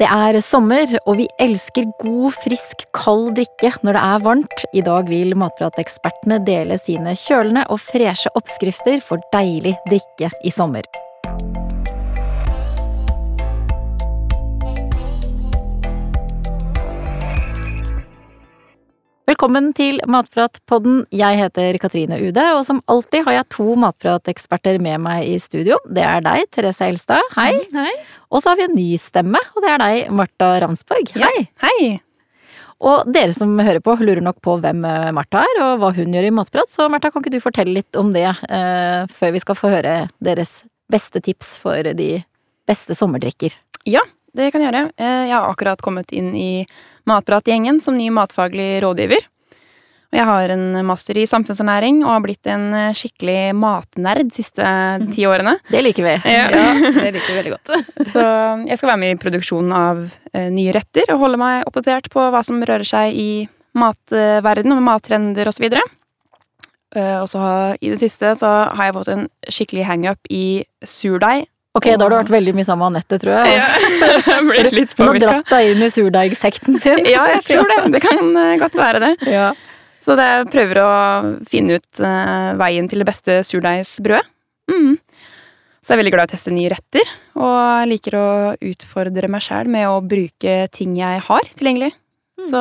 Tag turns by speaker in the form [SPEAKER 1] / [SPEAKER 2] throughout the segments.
[SPEAKER 1] Det er sommer, og vi elsker god, frisk, kald drikke når det er varmt. I dag vil matpratekspertene dele sine kjølende og freshe oppskrifter for deilig drikke i sommer. Velkommen til Matpratpodden. Jeg heter Katrine Ude, og som alltid har jeg to matprateksperter med meg i studio. Det er deg, Therese Elstad. Hei.
[SPEAKER 2] Hei.
[SPEAKER 1] Og så har vi en ny stemme, og det er deg, Marta Ramsborg. Hei.
[SPEAKER 2] Hei.
[SPEAKER 1] Og dere som hører på, lurer nok på hvem eh, Marta er, og hva hun gjør i Matprat. Så Marta, kan ikke du fortelle litt om det, eh, før vi skal få høre deres beste tips for de beste sommerdrikker?
[SPEAKER 2] Ja, det kan jeg gjøre. Eh, Jeg har akkurat kommet inn i Matpratgjengen som ny matfaglig rådgiver. Og jeg har en master i samfunnsernæring og har blitt en eh, skikkelig matnerd de siste ti årene.
[SPEAKER 1] Det liker vi.
[SPEAKER 2] Ja.
[SPEAKER 1] det liker vi veldig godt.
[SPEAKER 2] Så jeg skal være med i produksjonen av eh, nye retter og holde meg oppdatert på hva som rører seg i matverdenen og mattrender osv. Og så har, i det siste så har jeg fått en skikkelig hangup i surdeig.
[SPEAKER 1] Ok, da har du vært veldig mye sammen med Anette, tror jeg.
[SPEAKER 2] jeg ble litt
[SPEAKER 1] Hun har dratt deg inn i surdeigsekten sin.
[SPEAKER 2] Ja, jeg tror det. Det kan eh, godt være det.
[SPEAKER 1] Ja.
[SPEAKER 2] Så det jeg prøver å finne ut eh, veien til det beste surdeigsbrødet. Mm. Så jeg er veldig glad i å teste nye retter, og jeg liker å utfordre meg sjæl med å bruke ting jeg har tilgjengelig. Så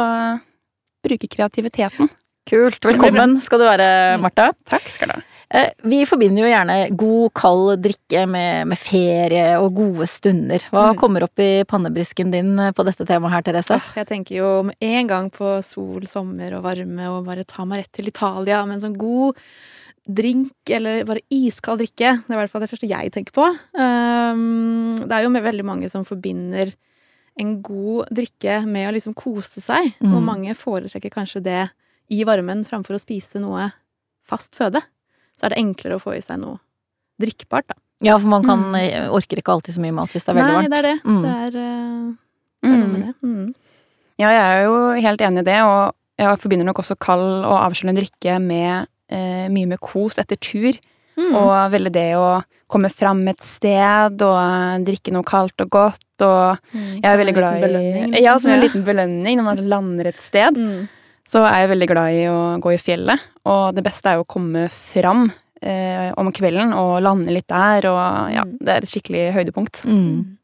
[SPEAKER 2] bruke kreativiteten.
[SPEAKER 1] Kult. Velkommen skal du være, Marta.
[SPEAKER 2] Takk skal du ha.
[SPEAKER 1] Eh, Vi forbinder jo gjerne god, kald drikke med, med ferie og gode stunder. Hva
[SPEAKER 3] Mm.
[SPEAKER 1] kommer opp i pannebrisken din eh, på dette temaet her, Therese?
[SPEAKER 3] Jeg tenker jo med en gang på sol, sommer og varme og bare ta meg rett til Italia med en sånn god drink eller bare iskald drikke. Det er i hvert fall det første jeg tenker på. Um, det er jo med veldig mange som forbinder en god drikke med å liksom kose seg.
[SPEAKER 1] Mm.
[SPEAKER 3] Og mange foretrekker kanskje det i varmen framfor å spise noe fast føde. Så er det enklere å få i seg noe drikkbart, da.
[SPEAKER 1] Ja, for man kan,
[SPEAKER 3] Mm.
[SPEAKER 1] eh, orker ikke alltid så mye mat hvis det er veldig
[SPEAKER 3] Nei,
[SPEAKER 1] varmt.
[SPEAKER 3] det er det.
[SPEAKER 1] Mm.
[SPEAKER 3] Det er, eh, det er noe med
[SPEAKER 2] Mm.
[SPEAKER 3] det. Mm.
[SPEAKER 2] Ja, jeg er jo helt enig i det, og jeg forbinder nok også kald og avkjølende drikke med eh, mye med kos etter tur.
[SPEAKER 3] Mm.
[SPEAKER 2] Og veldig det å komme fram et sted og drikke noe kaldt og godt. Og
[SPEAKER 3] Mm,
[SPEAKER 2] jeg er veldig glad i
[SPEAKER 3] belønning, liksom.
[SPEAKER 2] Ja, som en liten belønning når man lander et sted.
[SPEAKER 3] Mm.
[SPEAKER 2] Så er jeg veldig glad i å gå i fjellet. Og det beste er jo å komme fram eh, om kvelden og lande litt der. Og ja,
[SPEAKER 3] Mm.
[SPEAKER 2] det er et skikkelig høydepunkt.
[SPEAKER 1] Mm.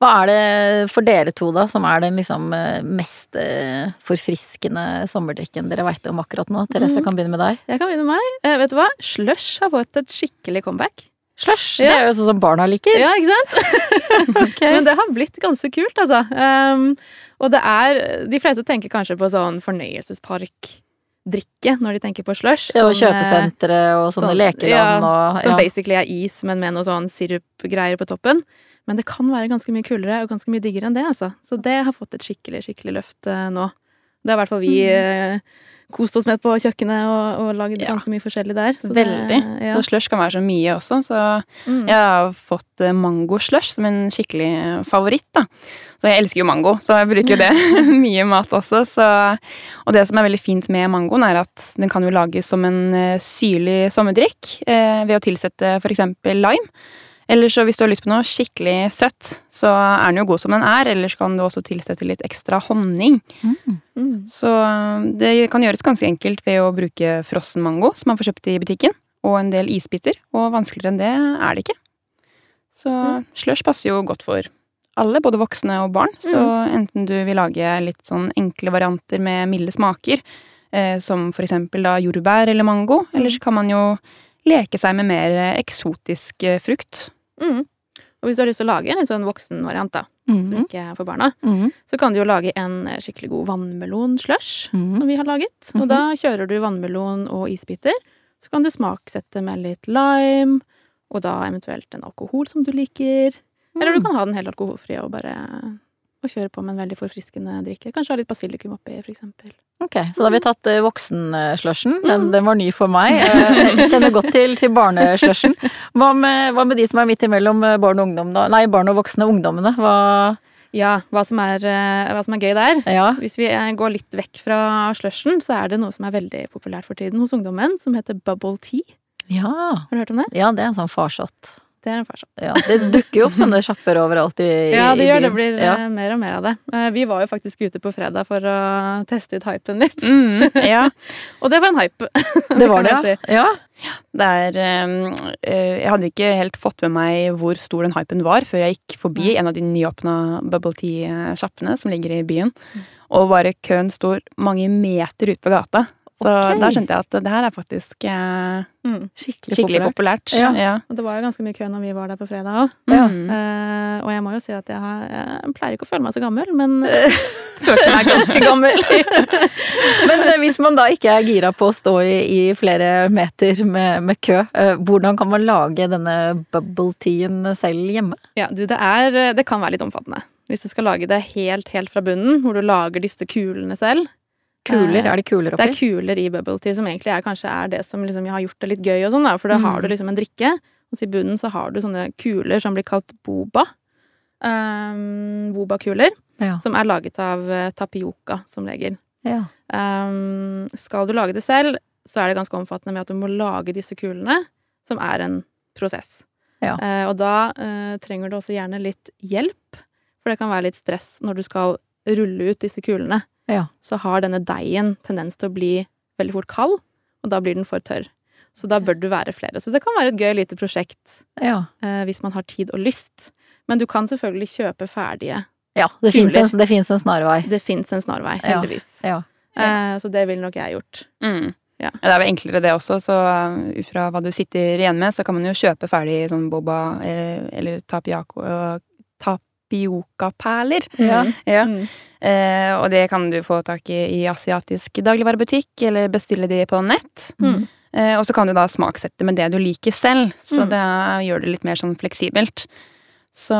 [SPEAKER 1] Hva er det for dere to, da, som er den liksom eh, mest eh, forfriskende sommerdrikken dere veit om akkurat nå? Therese,
[SPEAKER 3] jeg
[SPEAKER 1] kan begynne med deg.
[SPEAKER 3] Jeg kan begynne med meg. Eh, vet du hva? Slush har fått et skikkelig comeback.
[SPEAKER 1] Slush!
[SPEAKER 3] Ja.
[SPEAKER 1] Det er jo sånn som barna liker.
[SPEAKER 3] Ja, ikke sant?
[SPEAKER 1] okay.
[SPEAKER 3] Men det har blitt ganske kult, altså. Um, og det er De fleste tenker kanskje på sånn fornøyelsesparkdrikke når de tenker på slush.
[SPEAKER 1] Ja, og
[SPEAKER 3] eh,
[SPEAKER 1] kjøpesentre og sånne
[SPEAKER 3] sånn-
[SPEAKER 1] lekeland
[SPEAKER 3] ja,
[SPEAKER 1] og
[SPEAKER 3] Som basically er is, men med noe sånn sirupgreier på toppen. Men det kan være ganske mye kulere og ganske mye diggere enn det, altså. Så det har fått et skikkelig, skikkelig løft eh, nå. Det har i hvert fall vi mm. kost oss med på kjøkkenet og, og lagd
[SPEAKER 2] Ja.
[SPEAKER 3] ganske mye forskjellig der. Så det-
[SPEAKER 2] Veldig.
[SPEAKER 3] ja.
[SPEAKER 2] Så slush kan være så mye også. Så
[SPEAKER 3] Mm.
[SPEAKER 2] jeg har fått eh, mango-slush som en skikkelig favoritt. da. Så jeg elsker jo mango, så jeg bruker jo det mye mat også. Så, og det som er veldig fint med mangoen, er at den kan jo lages som en eh, syrlig sommerdrikk eh, ved å tilsette f.eks. lime. Eller så hvis du har lyst på noe skikkelig søtt, så er den jo god som den er. Eller så kan du også tilsette litt ekstra honning.
[SPEAKER 1] Mm.
[SPEAKER 3] Mm.
[SPEAKER 2] Så eh, det kan gjøres ganske enkelt ved å bruke frossen mango, som man får kjøpt i butikken, og en del isbiter. Og vanskeligere enn det er det ikke. Så slush passer jo godt for alle, både voksne og barn. Så enten du vil lage litt sånn enkle varianter med milde smaker, eh, som for eksempel da jordbær eller mango, eller så kan man jo leke seg med mer eksotisk eh, frukt.
[SPEAKER 3] Mm. Og hvis du har lyst til å lage en litt sånn voksenvariant, da, som
[SPEAKER 1] Mhm.
[SPEAKER 3] ikke er for barna,
[SPEAKER 1] mm.
[SPEAKER 3] så kan du jo lage en eh, skikkelig god vannmelonslush,
[SPEAKER 1] mm.
[SPEAKER 3] som vi har laget. Og da kjører du vannmelon og isbiter. Så kan du smaksette med litt lime, og da eventuelt en alkohol som du liker. Eller du kan ha den helt alkoholfri og bare og kjøre på med en veldig forfriskende drikke. Kanskje ha litt basilikum oppi, for eksempel.
[SPEAKER 1] Ok, så da har vi tatt uh, voksenslushen. Den,
[SPEAKER 3] Mm.
[SPEAKER 1] den var ny for meg. Eh, Jeg kjenner godt til, til barneslushen. Hva, med- hva med de som er midt imellom eh, barn og ungdom? Nei, barn og voksne ungdommene. Hva
[SPEAKER 3] Ja, hva som er, eh, hva som er gøy der.
[SPEAKER 1] Ja.
[SPEAKER 3] Hvis vi eh, går litt vekk fra slushen, så er det noe som er veldig populært for tiden hos ungdommen, som heter bubble tea.
[SPEAKER 1] Ja.
[SPEAKER 3] Har du hørt om det?
[SPEAKER 1] ja, det er en sånn farsott
[SPEAKER 3] Det er en farsott.
[SPEAKER 1] Ja, det dukker jo opp sånne sjapper overalt i, i
[SPEAKER 3] Ja, det
[SPEAKER 1] i
[SPEAKER 3] gjør det. blir
[SPEAKER 1] ja.
[SPEAKER 3] eh, mer og mer av det. Eh, Vi var jo faktisk ute på fredag for å teste ut hypen litt.
[SPEAKER 2] Mm, ja.
[SPEAKER 3] Og det var en hype.
[SPEAKER 1] Det var det,
[SPEAKER 3] si.
[SPEAKER 1] ja. ja.
[SPEAKER 2] Det er eh, Jeg hadde ikke helt fått med meg hvor stor den hypen var før jeg gikk forbi en av de nyåpna bubble tea-sjappene som ligger i byen. Og bare køen står mange meter ute på gata. Så
[SPEAKER 1] okay.
[SPEAKER 2] da skjønte jeg at det her er faktisk eh,
[SPEAKER 3] Mm.
[SPEAKER 1] Skikkelig,
[SPEAKER 2] skikkelig
[SPEAKER 1] populært.
[SPEAKER 2] populært.
[SPEAKER 1] Ja.
[SPEAKER 2] Ja.
[SPEAKER 3] Og det var jo ganske mye kø når vi var der på fredag òg.
[SPEAKER 1] Ja.
[SPEAKER 2] Mm.
[SPEAKER 3] og jeg må jo si at jeg, har, jeg pleier ikke å føle meg så gammel, men følte meg ganske gammel.
[SPEAKER 1] Men eh, hvis man da ikke er gira på å stå i, i flere meter med, med kø, eh, hvordan kan man lage denne bubble teen selv hjemme?
[SPEAKER 3] Ja, du, det er Det kan være litt omfattende. Hvis du skal lage det helt, helt fra bunnen, hvor du lager disse kulene selv.
[SPEAKER 1] Kuler,
[SPEAKER 3] Eh,
[SPEAKER 1] er det kuler oppi?
[SPEAKER 3] Det er kuler i bubble tea som egentlig er, kanskje er det som liksom har gjort det litt gøy og sånn. For da
[SPEAKER 1] Mm.
[SPEAKER 3] har du liksom en drikke, og i bunnen så har du sånne kuler som blir kalt boba. Um, Boba-kuler.
[SPEAKER 1] Ja.
[SPEAKER 3] Som er laget av eh, tapioca, som regel.
[SPEAKER 1] Ja.
[SPEAKER 3] Um, skal du lage det selv, så er det ganske omfattende med at du må lage disse kulene, som er en prosess.
[SPEAKER 1] Ja.
[SPEAKER 3] Uh, og da uh, trenger du også gjerne litt hjelp, for det kan være litt stress når du skal rulle ut disse kulene.
[SPEAKER 1] Ja.
[SPEAKER 3] Så har denne deigen tendens til å bli veldig fort kald, og da blir den for tørr. Så da bør du være flere. Så det kan være et gøy lite prosjekt
[SPEAKER 1] Ja.
[SPEAKER 3] eh, hvis man har tid og lyst. Men du kan selvfølgelig kjøpe ferdige.
[SPEAKER 1] ja det fins en, det finnes en snarvei.
[SPEAKER 3] Det fins en snarvei, heldigvis.
[SPEAKER 1] Ja.
[SPEAKER 3] Eh, så det ville nok jeg gjort.
[SPEAKER 2] Mm.
[SPEAKER 3] Ja.
[SPEAKER 2] Det er vel enklere det også, så ut fra hva du sitter igjen med, så kan man jo kjøpe ferdig sånn boba eller, eller tapiako, uh, tapiocaperler.
[SPEAKER 1] Ja.
[SPEAKER 2] Ja.
[SPEAKER 3] Mm.
[SPEAKER 2] Eh, og det kan du få tak i i asiatisk dagligvarebutikk, eller bestille de på nett.
[SPEAKER 3] Mm.
[SPEAKER 2] Eh, og så kan du da smaksette med det du liker selv, så
[SPEAKER 3] Mm.
[SPEAKER 2] det gjør det litt mer sånn fleksibelt. Så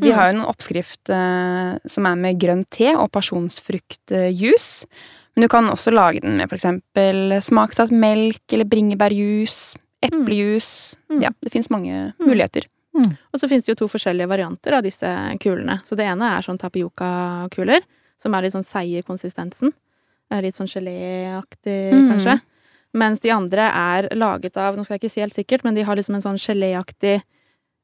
[SPEAKER 2] vi
[SPEAKER 3] Mm.
[SPEAKER 2] har jo en oppskrift eh, som er med grønn te og pasjonsfruktjuice. Men du kan også lage den med eksempel smaksatt melk eller bringebærjus, eplejus.
[SPEAKER 3] Mm.
[SPEAKER 2] Ja, det fins mange
[SPEAKER 3] Mm.
[SPEAKER 2] muligheter.
[SPEAKER 3] Og så finnes det jo to forskjellige varianter av disse kulene. Så det ene er sånn tapioca-kuler, som er litt sånn seige i konsistensen. Litt sånn geléaktig,
[SPEAKER 2] Mm.
[SPEAKER 3] kanskje. Mens de andre er laget av, nå skal jeg ikke si helt sikkert, men de har liksom en sånn geléaktig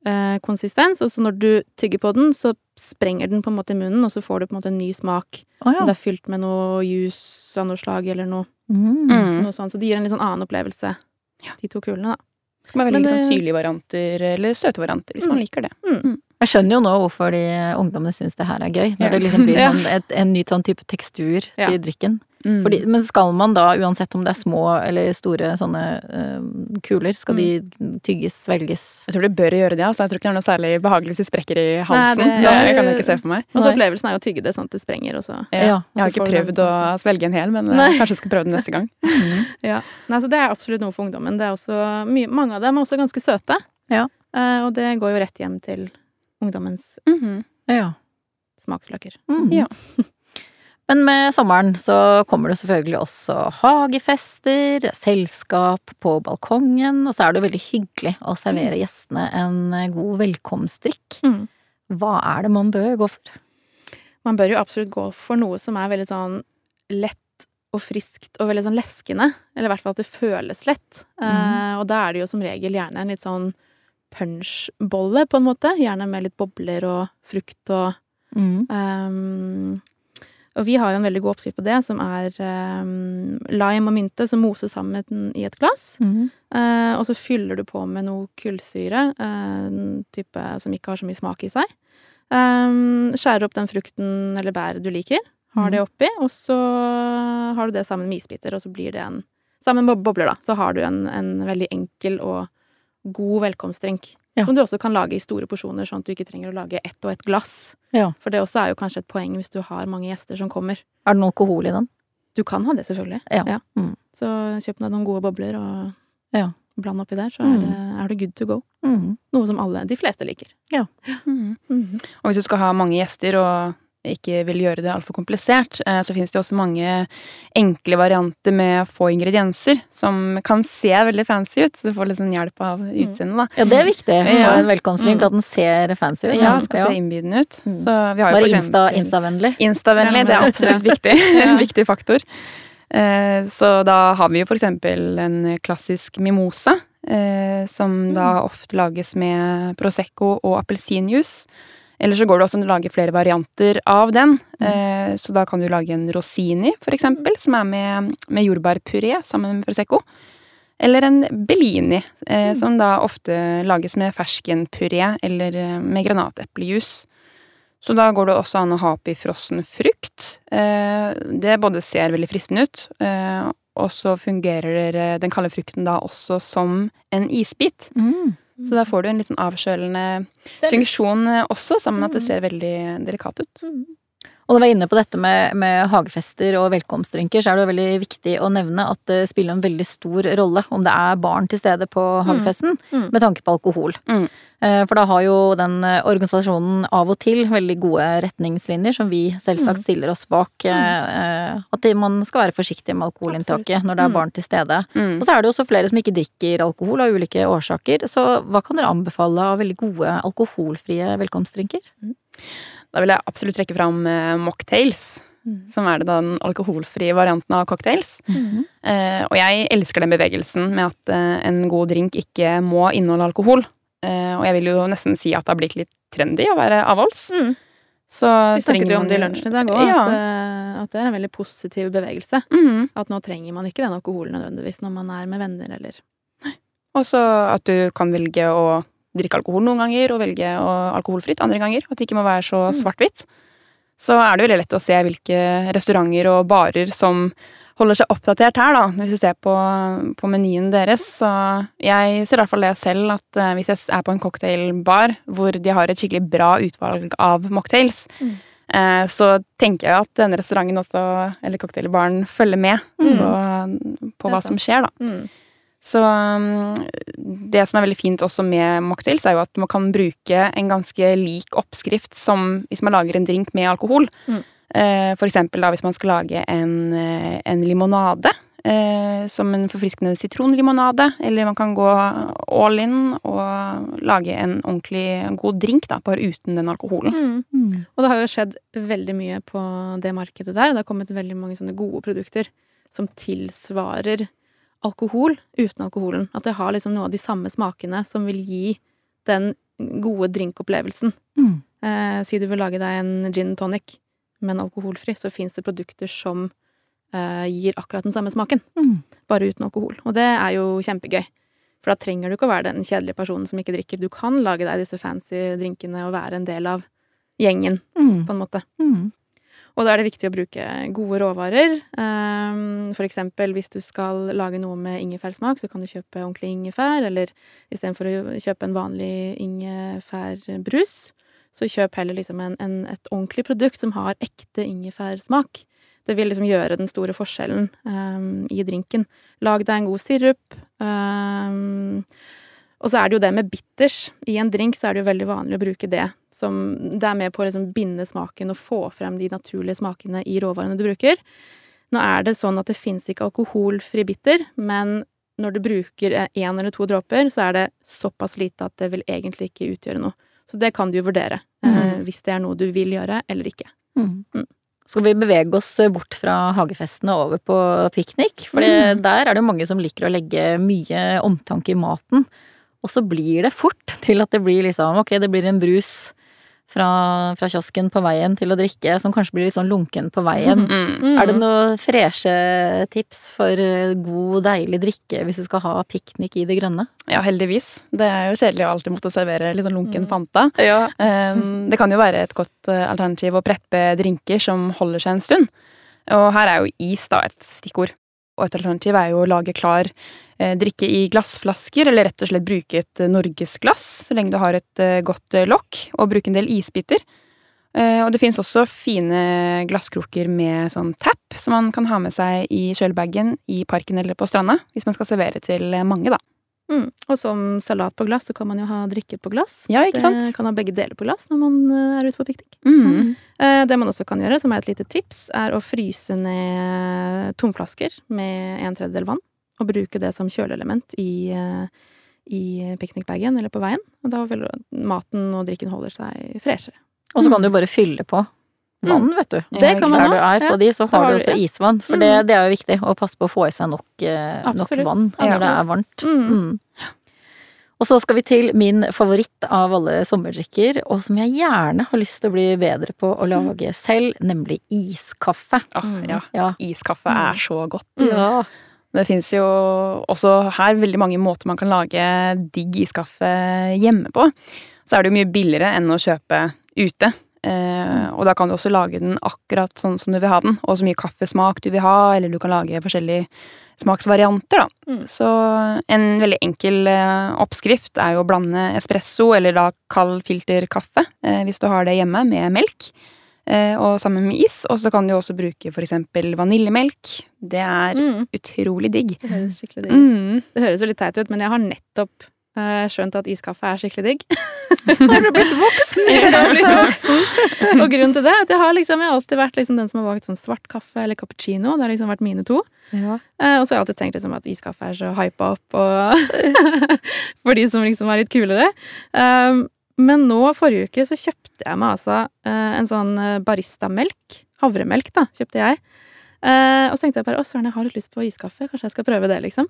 [SPEAKER 3] eh, konsistens. Og så når du tygger på den, så sprenger den på en måte i munnen, og så får du på en måte en ny smak. Oh,
[SPEAKER 1] ja.
[SPEAKER 3] det er fylt med noe juice av noe slag, eller noe,
[SPEAKER 1] Mm.
[SPEAKER 2] Mm.
[SPEAKER 3] noe sånt. Så det gir en litt sånn annen opplevelse,
[SPEAKER 2] Ja.
[SPEAKER 3] de to kulene, da.
[SPEAKER 2] Det kan være veldig sånn syrlige varianter eller søte varianter, hvis
[SPEAKER 3] Mm.
[SPEAKER 2] man liker det.
[SPEAKER 1] Jeg skjønner jo nå hvorfor de ungdommene syns det her er gøy. Når
[SPEAKER 2] Ja.
[SPEAKER 1] det liksom blir
[SPEAKER 3] Ja.
[SPEAKER 1] sånn et, en ny sånn type tekstur
[SPEAKER 3] Ja.
[SPEAKER 1] til drikken.
[SPEAKER 2] Mm.
[SPEAKER 1] Fordi, men skal man da, uansett om det er små eller store sånne øh, kuler, skal de tygges, svelges?
[SPEAKER 2] Jeg tror det bør gjøre det. altså. Jeg tror ikke det er noe særlig behagelig hvis de sprekker i halsen.
[SPEAKER 3] det-
[SPEAKER 2] det, kan jeg ikke se for meg.
[SPEAKER 3] Og så opplevelsen er jo å tygge det sånn at det sprenger, og så
[SPEAKER 2] Ja.
[SPEAKER 1] Ja,
[SPEAKER 2] jeg har ikke
[SPEAKER 3] den
[SPEAKER 2] prøvd å svelge en hel, men eh,
[SPEAKER 3] Nei.
[SPEAKER 2] kanskje jeg skal prøve det neste gang.
[SPEAKER 3] Ja. Nei, så det er absolutt noe for ungdommen. Det er også mye, mange av dem er også ganske søte.
[SPEAKER 1] Ja.
[SPEAKER 3] Eh, og det går jo rett hjem til ungdommens
[SPEAKER 2] Mhm.
[SPEAKER 1] Ja.
[SPEAKER 3] smaksløker.
[SPEAKER 1] Mm.
[SPEAKER 2] Ja.
[SPEAKER 1] Men med sommeren så kommer det selvfølgelig også hagefester, selskap på balkongen, og så er det jo veldig hyggelig å servere gjestene en god velkomstdrikk.
[SPEAKER 3] Mm.
[SPEAKER 1] Hva er det man bør gå for?
[SPEAKER 3] Man bør jo absolutt gå for noe som er veldig sånn lett og friskt og veldig sånn leskende. Eller i hvert fall at det føles lett. Eh, og da er det jo som regel gjerne en litt sånn punchbolle, på en måte. Gjerne med litt bobler og frukt og
[SPEAKER 1] Mm.
[SPEAKER 3] Um, og vi har jo en veldig god oppskrift på det, som er um, lime og mynte som moses sammen i et glass.
[SPEAKER 1] Mm.
[SPEAKER 3] Uh, og så fyller du på med noe kullsyre, uh, type som ikke har så mye smak i seg. Um, skjærer opp den frukten eller bæret du liker, har det oppi, og så har du det sammen med isbiter, og så blir det en Sammen med bobler, da, så har du en, en veldig enkel og god velkomstdrink.
[SPEAKER 1] Ja.
[SPEAKER 3] Som du også kan lage i store porsjoner, sånn at du ikke trenger å lage ett og ett glass.
[SPEAKER 1] Ja.
[SPEAKER 3] For det også er jo kanskje et poeng hvis du har mange gjester som kommer.
[SPEAKER 1] Er det noe alkohol i den?
[SPEAKER 3] Du kan ha det, selvfølgelig.
[SPEAKER 1] Ja. Mm.
[SPEAKER 3] Så kjøp deg noen gode bobler og
[SPEAKER 1] Ja.
[SPEAKER 3] bland oppi der, så er,
[SPEAKER 1] Mm.
[SPEAKER 3] det, er det, good to go.
[SPEAKER 1] Mm.
[SPEAKER 3] Noe som alle, de fleste liker.
[SPEAKER 2] Mhm.
[SPEAKER 3] Mhm.
[SPEAKER 2] Og hvis du skal ha mange gjester og ikke vil gjøre det altfor komplisert, eh, så finnes det også mange enkle varianter med få ingredienser som kan se veldig fancy ut. Så du får sånn hjelp av utseendet, da.
[SPEAKER 1] Ja, det er viktig å ha
[SPEAKER 2] Ja.
[SPEAKER 1] en velkomstdrink,
[SPEAKER 2] Mm.
[SPEAKER 1] at den ser fancy ut.
[SPEAKER 2] Ja, det skal se innbydende ut.
[SPEAKER 1] Mm.
[SPEAKER 2] Så vi har
[SPEAKER 1] Bare Insta, Insta-vennlig.
[SPEAKER 2] Insta-vennlig, det er absolutt viktig. En viktig faktor. Eh, Så da har vi jo for eksempel en klassisk mimosa, eh, som da ofte lages med Prosecco og appelsinjuice. Eller så går det også an å lage flere varianter av den. Eh, så da kan du lage en rosini, for eksempel, som er med, med jordbærpuré sammen med Prosecco. Eller en bellini, eh, som da ofte lages med ferskenpuré eller eh, med granateplejus. Så da går det også an å ha oppi frossen frukt. Det både ser veldig fristende ut, og så fungerer den kalde frukten da også som en isbit.
[SPEAKER 1] Mm.
[SPEAKER 2] Så da får du en litt sånn avkjølende funksjon eh, også, sammen med at det
[SPEAKER 3] Mm.
[SPEAKER 2] ser veldig delikat ut.
[SPEAKER 3] Mm.
[SPEAKER 1] Og når vi er inne på dette med, med hagefester og velkomstdrinker, så er det jo veldig viktig å nevne at det spiller en veldig stor rolle om det er barn til stede på hagefesten,
[SPEAKER 3] Mm.
[SPEAKER 1] med tanke på alkohol.
[SPEAKER 2] Mm.
[SPEAKER 1] Eh, For da har jo den eh, organisasjonen av og til veldig gode retningslinjer som vi selvsagt
[SPEAKER 3] Mm.
[SPEAKER 1] stiller oss bak. eh, eh, At man skal være forsiktig med alkoholinntaket når det er
[SPEAKER 3] Mm.
[SPEAKER 1] barn til stede.
[SPEAKER 2] Mm.
[SPEAKER 1] Og så er det jo også flere som ikke drikker alkohol av ulike årsaker, så hva kan dere anbefale av veldig gode alkoholfrie velkomstdrinker?
[SPEAKER 2] Da vil jeg absolutt trekke fram eh, mocktails,
[SPEAKER 3] Mm.
[SPEAKER 2] som er den alkoholfrie varianten av cocktails.
[SPEAKER 3] Mm.
[SPEAKER 2] Eh, og jeg elsker den bevegelsen med at eh, en god drink ikke må inneholde alkohol. Eh, og jeg vil jo nesten si at det har blitt litt trendy å være avholds.
[SPEAKER 3] Mm.
[SPEAKER 2] Så
[SPEAKER 3] Vi snakket jo om det i lunsjen i dag òg,
[SPEAKER 2] Ja.
[SPEAKER 3] at, eh, at det er en veldig positiv bevegelse.
[SPEAKER 2] Mhm.
[SPEAKER 3] At nå trenger man ikke den alkoholen nødvendigvis når man er med venner eller
[SPEAKER 2] Og så at du kan velge å drikke alkohol noen ganger, og velge alkoholfritt andre ganger. At det ikke må være så
[SPEAKER 3] Mm.
[SPEAKER 2] svart-hvitt. Så er det veldig lett å se hvilke restauranter og barer som holder seg oppdatert her, da, hvis du ser på, på menyen deres. Så jeg ser i hvert fall det selv, at eh, hvis jeg er på en cocktailbar hvor de har et skikkelig bra utvalg av mocktails,
[SPEAKER 3] Mm.
[SPEAKER 2] eh, så tenker jeg at denne restauranten også, eller cocktailbaren, følger med
[SPEAKER 3] Mm.
[SPEAKER 2] på, på hva som skjer, da.
[SPEAKER 3] mm.
[SPEAKER 2] Så um, det som er veldig fint også med mocktails, er jo at man kan bruke en ganske lik oppskrift som hvis man lager en drink med alkohol.
[SPEAKER 3] Mm.
[SPEAKER 2] Eh, For eksempel da hvis man skal lage en, eh, en limonade. eh, Som en forfriskende sitronlimonade. Eller man kan gå all in og lage en ordentlig god drink da, bare uten den alkoholen.
[SPEAKER 3] Mm.
[SPEAKER 1] Mm.
[SPEAKER 3] Og det har jo skjedd veldig mye på det markedet der. Det har kommet veldig mange sånne gode produkter som tilsvarer alkohol uten alkoholen. At det har liksom noe av de samme smakene som vil gi den gode drinkopplevelsen.
[SPEAKER 1] Mm.
[SPEAKER 3] Eh, si du vil lage deg en gin tonic, men alkoholfri, så fins det produkter som eh, gir akkurat den samme smaken,
[SPEAKER 1] Mm.
[SPEAKER 3] bare uten alkohol. Og det er jo kjempegøy. For da trenger du ikke å være den kjedelige personen som ikke drikker. Du kan lage deg disse fancy drinkene og være en del av gjengen,
[SPEAKER 1] Mm.
[SPEAKER 3] på en måte.
[SPEAKER 1] Mm.
[SPEAKER 3] Og da er det viktig å bruke gode råvarer. Um, for eksempel hvis du skal lage noe med ingefærsmak, så kan du kjøpe ordentlig ingefær, eller istedenfor å kjøpe en vanlig ingefærbrus, så kjøp heller liksom en, en, et ordentlig produkt som har ekte ingefærsmak. Det vil liksom gjøre den store forskjellen um, i drinken. Lag deg en god sirup. Um, og så er det jo det med bitters. I en drink så er det jo veldig vanlig å bruke det som Det er med på å liksom binde smaken og få frem de naturlige smakene i råvarene du bruker. Nå er det sånn at det fins ikke alkoholfri bitter, men når du bruker én eller to dråper, så er det såpass lite at det vil egentlig ikke utgjøre noe. Så det kan du jo vurdere, eh,
[SPEAKER 2] Mhm.
[SPEAKER 3] hvis det er noe du vil gjøre eller ikke.
[SPEAKER 1] Mm.
[SPEAKER 3] Mm.
[SPEAKER 1] Skal vi bevege oss bort fra hagefestene og over på piknik? For
[SPEAKER 3] Mm.
[SPEAKER 1] der er det jo mange som liker å legge mye omtanke i maten. Og så blir det fort til at det blir liksom ok, det blir en brus fra, fra kiosken på veien til å drikke, som kanskje blir litt sånn lunken på veien.
[SPEAKER 2] Mm.
[SPEAKER 1] Er det noen freshe tips for god, deilig drikke hvis du skal ha piknik i det grønne?
[SPEAKER 2] Ja, heldigvis. Det er jo kjedelig å alltid måtte servere litt sånn lunken
[SPEAKER 3] Mm.
[SPEAKER 2] Fanta.
[SPEAKER 1] Ja.
[SPEAKER 2] Um, det kan jo være et godt eh, alternativ å preppe drinker som holder seg en stund. Og her er jo is da et stikkord. Og et alternativ er jo å lage klar eh, drikke i glassflasker, eller rett og slett bruke et eh, norgesglass, så lenge du har et eh, godt eh, lokk, og bruke en del isbiter. Eh, og det finnes også fine glasskroker med sånn tap, som man kan ha med seg i kjølbagen i parken eller på stranda, hvis man skal servere til eh, mange, da.
[SPEAKER 3] Mm. Og som salat på glass, så kan man jo ha drikke på glass.
[SPEAKER 2] Ja, ikke sant?
[SPEAKER 3] Det kan ha begge deler på glass når man eh, er ute på piknik.
[SPEAKER 2] Mm.
[SPEAKER 3] Mm. Det man også kan gjøre, som er et lite tips, er å fryse ned tomflasker med en tredjedel vann. Og bruke det som kjøleelement i, eh, i piknikbagen eller på veien. Og da vil maten og drikken holder seg freshere.
[SPEAKER 1] Og så kan du bare fylle på vann, vet du.
[SPEAKER 2] Det kan man også.
[SPEAKER 1] Der du er på de, så har
[SPEAKER 3] har
[SPEAKER 1] du også
[SPEAKER 3] ja.
[SPEAKER 1] isvann. For
[SPEAKER 3] Mm.
[SPEAKER 1] det, det er jo viktig å passe på å få i seg nok, eh, nok vann når det er varmt.
[SPEAKER 3] Mm.
[SPEAKER 1] Mm. Og så skal vi til min favoritt av alle sommerdrikker, og som jeg gjerne har lyst til å bli bedre på å lage selv, nemlig iskaffe.
[SPEAKER 3] Mm.
[SPEAKER 2] ja.
[SPEAKER 1] Ja.
[SPEAKER 2] Iskaffe
[SPEAKER 3] Mm.
[SPEAKER 2] er så godt.
[SPEAKER 1] ja.
[SPEAKER 2] Det fins jo også her veldig mange måter man kan lage digg iskaffe hjemme på. Så er det jo mye billigere enn å kjøpe ute. Eh, og da kan du også lage den akkurat sånn som du vil ha den, og så mye kaffesmak du vil ha, eller du kan lage forskjellige smaksvarianter, da.
[SPEAKER 3] Mm.
[SPEAKER 2] Så en veldig enkel eh, oppskrift er jo å blande espresso, eller da kald filterkaffe, eh, hvis du har det hjemme, med melk. Eh, og sammen med is. Og så kan du også bruke eksempel vaniljemelk. Det er
[SPEAKER 3] Mm.
[SPEAKER 2] utrolig digg.
[SPEAKER 3] Det høres skikkelig digg ut.
[SPEAKER 2] Mm.
[SPEAKER 3] Det høres jo litt teit ut, men jeg har nettopp eh, skjønt at iskaffe er skikkelig digg.
[SPEAKER 1] Har du blitt voksen?
[SPEAKER 3] Jeg har blitt voksen. Og grunnen til det er at jeg har, liksom, jeg har alltid vært liksom den som har valgt sånn svart kaffe eller cappuccino. Det har liksom vært mine to.
[SPEAKER 1] Ja.
[SPEAKER 3] Eh, og så har jeg alltid tenkt liksom at iskaffe er så hypa opp og for de som liksom er litt kulere. Um, men nå, forrige uke, så kjøpte jeg meg altså eh, en sånn eh, baristamelk. Havremelk, da, kjøpte jeg. Eh, og så tenkte jeg bare å søren, jeg har litt lyst på iskaffe. Kanskje jeg skal prøve det, liksom.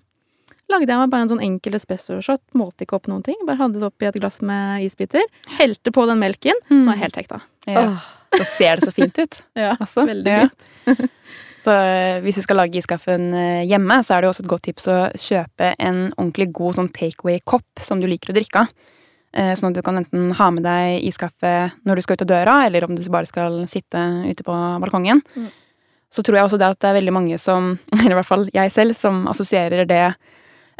[SPEAKER 3] Lagde jeg meg bare en sånn enkel espresso-shot. Målte ikke opp noen ting. Bare hadde det oppi et glass med isbiter. Helte på den melken. Nå er jeg helt hekta.
[SPEAKER 2] Ja.
[SPEAKER 1] Åh.
[SPEAKER 2] Så ser det så fint ut.
[SPEAKER 3] Ja,
[SPEAKER 2] Altså,
[SPEAKER 3] veldig
[SPEAKER 2] ja.
[SPEAKER 3] fint.
[SPEAKER 2] Så hvis du skal lage iskaffen hjemme, så er det jo også et godt tips å kjøpe en ordentlig god sånn takeaway-kopp som du liker å drikke av. Eh, Sånn at du kan enten ha med deg iskaffe når du skal ut av døra, eller om du bare skal sitte ute på balkongen.
[SPEAKER 3] Mm.
[SPEAKER 2] Så tror jeg også det at det er veldig mange som, eller i hvert fall jeg selv, som assosierer det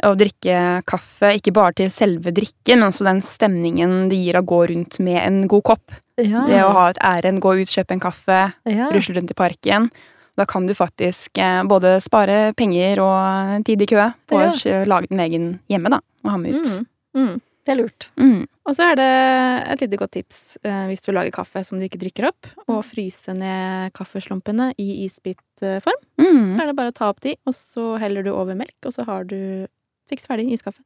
[SPEAKER 2] å drikke kaffe ikke bare til selve drikken, men også den stemningen det gir å gå rundt med en god kopp.
[SPEAKER 1] Ja.
[SPEAKER 2] Det å ha et ærend, gå ut, kjøpe en kaffe,
[SPEAKER 1] Ja.
[SPEAKER 2] rusle rundt i parken. Da kan du faktisk eh, både spare penger og tid i kø på
[SPEAKER 1] Ja.
[SPEAKER 2] å lage din egen hjemme, da, og ha med ut.
[SPEAKER 3] Mm. Mm.
[SPEAKER 1] Det er lurt.
[SPEAKER 2] Mm.
[SPEAKER 3] Og så er det et lite godt tips eh, hvis du lager kaffe som du ikke drikker opp, og fryse ned kaffeslumpene i isbitform.
[SPEAKER 2] Mm.
[SPEAKER 3] Så er det bare å ta opp de, og så heller du over melk, og så har du fiks ferdig iskaffe.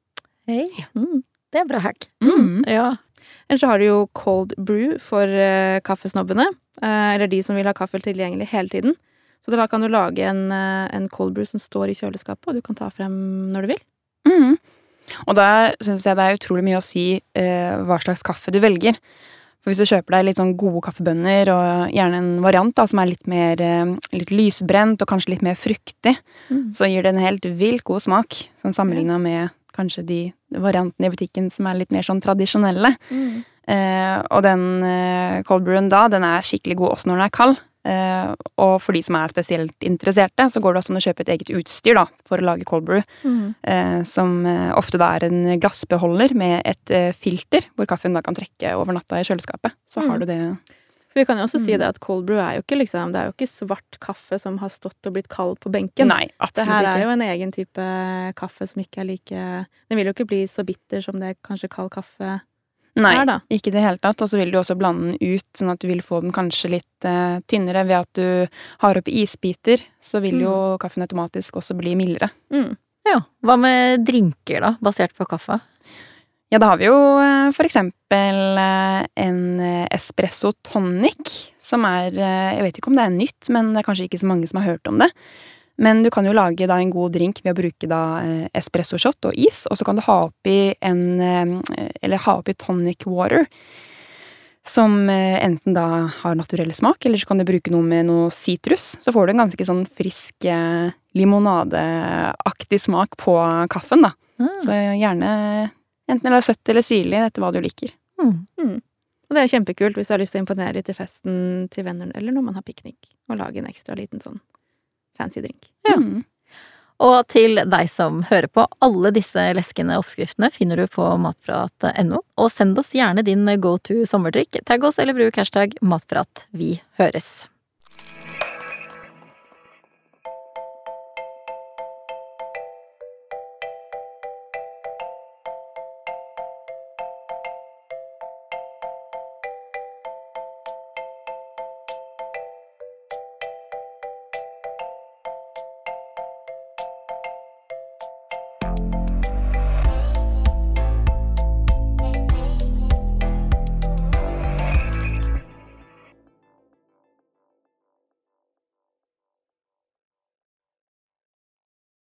[SPEAKER 1] Hei.
[SPEAKER 3] Mm.
[SPEAKER 1] Det er bra hack.
[SPEAKER 2] Mm.
[SPEAKER 1] Ja.
[SPEAKER 3] Eller så har du jo cold brew for eh, kaffesnobbene, eh, eller de som vil ha kaffe tilgjengelig hele tiden. Så da kan du lage en, en cold brew som står i kjøleskapet, og du kan ta frem når du vil.
[SPEAKER 2] Mm. Og da syns jeg det er utrolig mye å si eh, hva slags kaffe du velger. For hvis du kjøper deg litt sånn gode kaffebønner, og gjerne en variant da, som er litt mer eh, litt lysbrent og kanskje litt mer fruktig,
[SPEAKER 3] Mm.
[SPEAKER 2] så gir det en helt vilt god smak. Sånn sammenligna med kanskje de variantene i butikken som er litt mer sånn tradisjonelle. Eh, og den eh, cold brewen da, den er skikkelig god også når den er kald. Eh, og for de som er spesielt interesserte, så går det også an å kjøpe et eget utstyr da, for å lage cold brew.
[SPEAKER 3] Mm.
[SPEAKER 2] Eh, som eh, ofte da er en glassbeholder med et filter, hvor kaffen da kan trekke over natta i kjøleskapet. Så
[SPEAKER 3] Mm.
[SPEAKER 2] har du det.
[SPEAKER 3] Vi kan jo også si
[SPEAKER 2] Mm.
[SPEAKER 3] det at cold brew er jo ikke liksom, det er jo ikke svart kaffe som har stått og blitt kald på benken.
[SPEAKER 2] Nei, absolutt Det
[SPEAKER 3] her er jo en egen type kaffe som ikke er like Den vil jo ikke bli så bitter som det kanskje kald kaffe
[SPEAKER 2] Nei,
[SPEAKER 3] her, da.
[SPEAKER 2] ikke i det hele tatt. Og så vil du også blande den ut, sånn at du vil få den kanskje litt eh, tynnere ved at du har oppi isbiter. Så vil jo kaffen automatisk også bli mildere.
[SPEAKER 3] Mm.
[SPEAKER 1] ja. Hva med drinker, da, basert på kaffe?
[SPEAKER 2] Ja, da har vi jo eh, for eksempel eh, en eh, espresso tonic, som er Jeg vet ikke om det er nytt, men det er kanskje ikke så mange som har hørt om det. Men du kan jo lage da en god drink ved å bruke da eh, espresso shot og is, og så kan du ha oppi en eh, Eller ha oppi tonic water. Som eh, enten da har naturell smak, eller så kan du bruke noe med noe sitrus. Så får du en ganske sånn frisk limonadeaktig smak på kaffen, da.
[SPEAKER 1] Mm.
[SPEAKER 2] Så gjerne enten eller søtt eller syrlig, etter hva du liker.
[SPEAKER 1] Mm.
[SPEAKER 3] Og det er kjempekult hvis du har lyst til å imponere litt til festen til venner, eller når man har piknik, og lage en ekstra liten sånn fancy drink.
[SPEAKER 1] Ja.
[SPEAKER 2] Mm.
[SPEAKER 1] Og til deg som hører på, alle disse leskende oppskriftene finner du på matprat.no. Og send oss gjerne din go to sommerdrikk. Tagg oss eller bruk hashtag matprat. Vi høres.